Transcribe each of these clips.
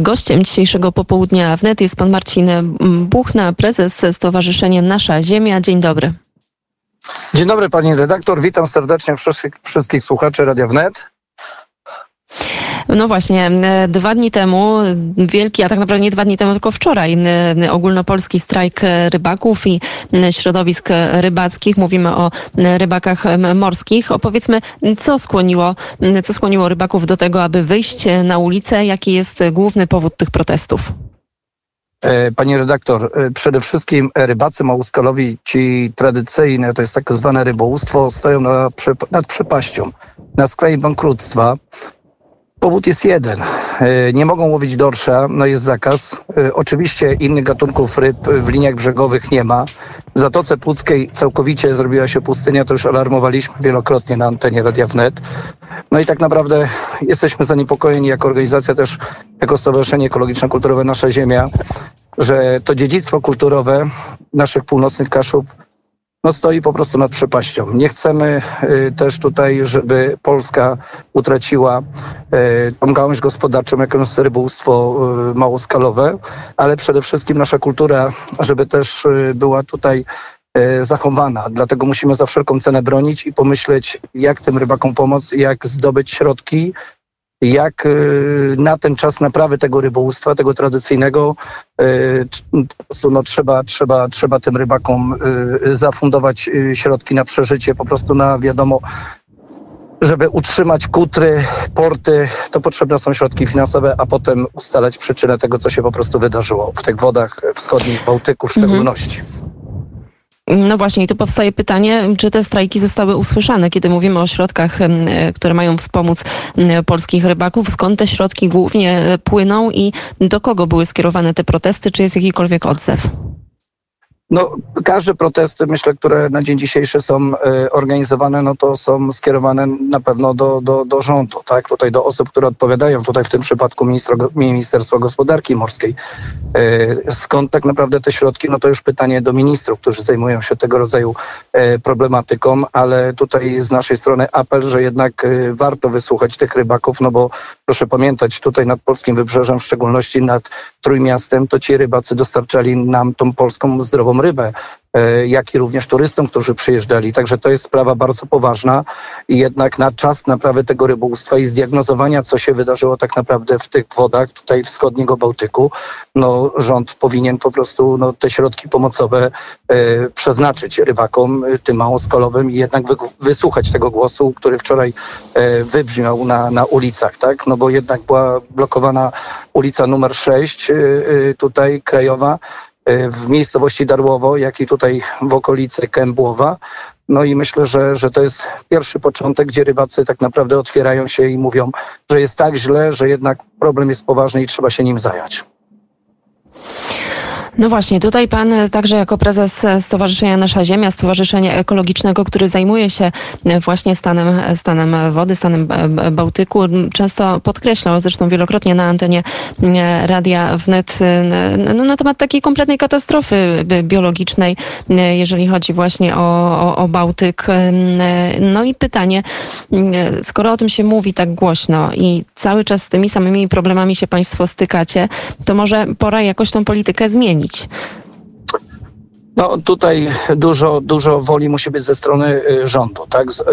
Gościem dzisiejszego popołudnia wnet jest pan Marcin Buchna, prezes Stowarzyszenia Nasza Ziemia. Dzień dobry. Dzień dobry pani redaktor, witam serdecznie wszystkich, wszystkich słuchaczy Radia Wnet. No właśnie, dwa dni temu, wielki, a tak naprawdę nie dwa dni temu, tylko wczoraj, ogólnopolski strajk rybaków i środowisk rybackich. Mówimy o rybakach morskich. Opowiedzmy, co skłoniło, co skłoniło rybaków do tego, aby wyjść na ulicę? Jaki jest główny powód tych protestów? E, pani redaktor, e, przede wszystkim rybacy małoskalowi, ci tradycyjne, to jest tak zwane rybołówstwo, stoją na, nad przepaścią, na skraju bankructwa. Powód jest jeden. E, nie mogą łowić dorsza, no jest zakaz. E, oczywiście innych gatunków ryb w liniach brzegowych nie ma. W Zatoce Puckiej całkowicie zrobiła się pustynia, to już alarmowaliśmy wielokrotnie na antenie Radia Wnet. No i tak naprawdę jesteśmy zaniepokojeni jako organizacja też, jako Stowarzyszenie Ekologiczno-Kulturowe Nasza Ziemia, że to dziedzictwo kulturowe naszych północnych Kaszub no stoi po prostu nad przepaścią. Nie chcemy y, też tutaj, żeby Polska utraciła y, tą gałąź gospodarczą, jaką jest rybołówstwo y, małoskalowe, ale przede wszystkim nasza kultura, żeby też była tutaj zachowana. Dlatego musimy za wszelką cenę bronić i pomyśleć, jak tym rybakom pomóc, jak zdobyć środki, jak y, na ten czas naprawy tego rybołówstwa, tego tradycyjnego, y, po prostu no, trzeba, trzeba, trzeba tym rybakom y, zafundować środki na przeżycie, po prostu na wiadomo, żeby utrzymać kutry, porty, to potrzebne są środki finansowe, a potem ustalać przyczynę tego, co się po prostu wydarzyło w tych wodach wschodnich Bałtyku w mhm. szczególności. Mhm. No właśnie, i tu powstaje pytanie, czy te strajki zostały usłyszane, kiedy mówimy o środkach, które mają wspomóc polskich rybaków. Skąd te środki głównie e, płyną i do kogo były skierowane te protesty? Czy jest jakikolwiek odzew? No, każde protesty, myślę, które na dzień dzisiejszy są y, organizowane, no to są skierowane na pewno do, do, do rządu, tak? Tutaj do osób, które odpowiadają, tutaj w tym przypadku ministro, Ministerstwo Gospodarki Morskiej. Y, skąd tak naprawdę te środki? No to już pytanie do ministrów, którzy zajmują się tego rodzaju y, problematyką, ale tutaj z naszej strony apel, że jednak warto wysłuchać tych rybaków, no bo proszę pamiętać, tutaj nad polskim wybrzeżem, w szczególności nad Trójmiastem, to ci rybacy dostarczali nam tą polską zdrową rybę, e, jak i również turystom, którzy przyjeżdżali. Także to jest sprawa bardzo poważna i jednak na czas naprawy tego rybołówstwa i zdiagnozowania, co się wydarzyło tak naprawdę w tych wodach tutaj wschodniego Bałtyku, no rząd powinien po prostu no, te środki pomocowe e, przeznaczyć rybakom, e, tym małoskolowym i jednak wy, wysłuchać tego głosu, który wczoraj e, wybrzmiał na, na ulicach, tak? No bo jednak była blokowana ulica numer 6 e, e, tutaj krajowa, w miejscowości Darłowo, jak i tutaj w okolicy Kębłowa. No i myślę, że, że to jest pierwszy początek, gdzie rybacy tak naprawdę otwierają się i mówią, że jest tak źle, że jednak problem jest poważny i trzeba się nim zająć. No właśnie, tutaj pan także jako prezes Stowarzyszenia Nasza Ziemia, Stowarzyszenia Ekologicznego, który zajmuje się właśnie stanem, stanem wody, stanem Bałtyku, często podkreślał, zresztą wielokrotnie na antenie Radia Wnet, no, na temat takiej kompletnej katastrofy biologicznej, jeżeli chodzi właśnie o, o, o Bałtyk. No i pytanie, skoro o tym się mówi tak głośno i cały czas z tymi samymi problemami się państwo stykacie, to może pora jakoś tą politykę zmienić No tutaj dużo, dużo woli musi być ze strony y, rządu, tak? Z, y,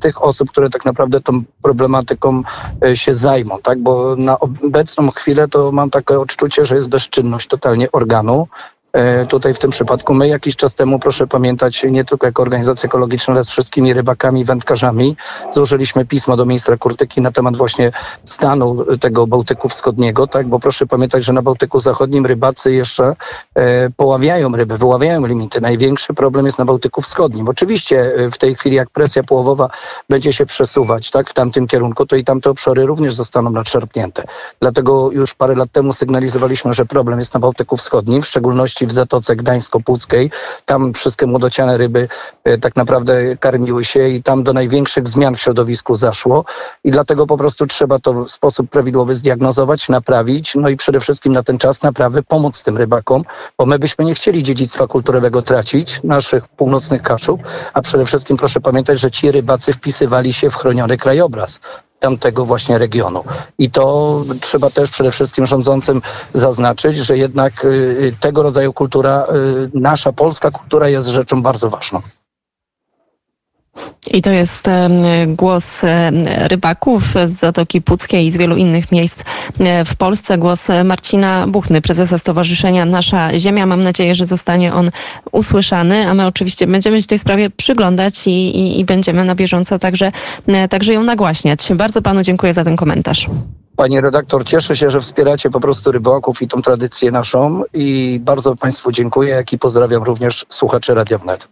tych osób, które tak naprawdę tą problematyką y, się zajmą, tak? Bo na obecną chwilę to mam takie odczucie, że jest bezczynność totalnie organu. E, tutaj w tym przypadku my jakiś czas temu, proszę pamiętać, nie tylko jako organizacja ekologiczna, ale z wszystkimi rybakami, wędkarzami, złożyliśmy pismo do ministra Kurtyki na temat właśnie stanu tego Bałtyku Wschodniego, tak, bo proszę pamiętać, że na Bałtyku Zachodnim rybacy jeszcze e, poławiają ryby, wyławiają limity. Największy problem jest na Bałtyku Wschodnim. Oczywiście e, w tej chwili, jak presja połowowa będzie się przesuwać, tak, w tamtym kierunku, to i tamte obszory również zostaną nadszarpnięte. Dlatego już parę lat temu sygnalizowaliśmy, że problem jest na Bałtyku Wschodnim, w szczególności w Zatoce Gdańsko-Puckiej. Tam wszystkie młodociane ryby e, tak naprawdę karmiły się i tam do największych zmian w środowisku zaszło i dlatego po prostu trzeba to w sposób prawidłowy zdiagnozować, naprawić, no i przede wszystkim na ten czas naprawy pomóc tym rybakom, bo my byśmy nie chcieli dziedzictwa kulturowego tracić, naszych północnych kaszub, a przede wszystkim proszę pamiętać, że ci rybacy wpisywali się w chroniony krajobraz tamtego właśnie regionu. I to trzeba też przede wszystkim rządzącym zaznaczyć, że jednak y, tego rodzaju kultura, y, nasza polska kultura jest rzeczą bardzo ważną. I to jest głos rybaków z Zatoki Puckiej i z wielu innych miejsc e, w Polsce. Głos Marcina Buchny, prezesa Stowarzyszenia Nasza Ziemia. Mam nadzieję, że zostanie on usłyszany, a my oczywiście będziemy się tej sprawie przyglądać i, i, i będziemy na bieżąco także, e, także ją nagłaśniać. Bardzo panu dziękuję za ten komentarz. Pani redaktor, cieszę się, że wspieracie po prostu rybaków i tą tradycję naszą i bardzo Państwu dziękuję, jak i pozdrawiam również słuchaczy Radia Wnet.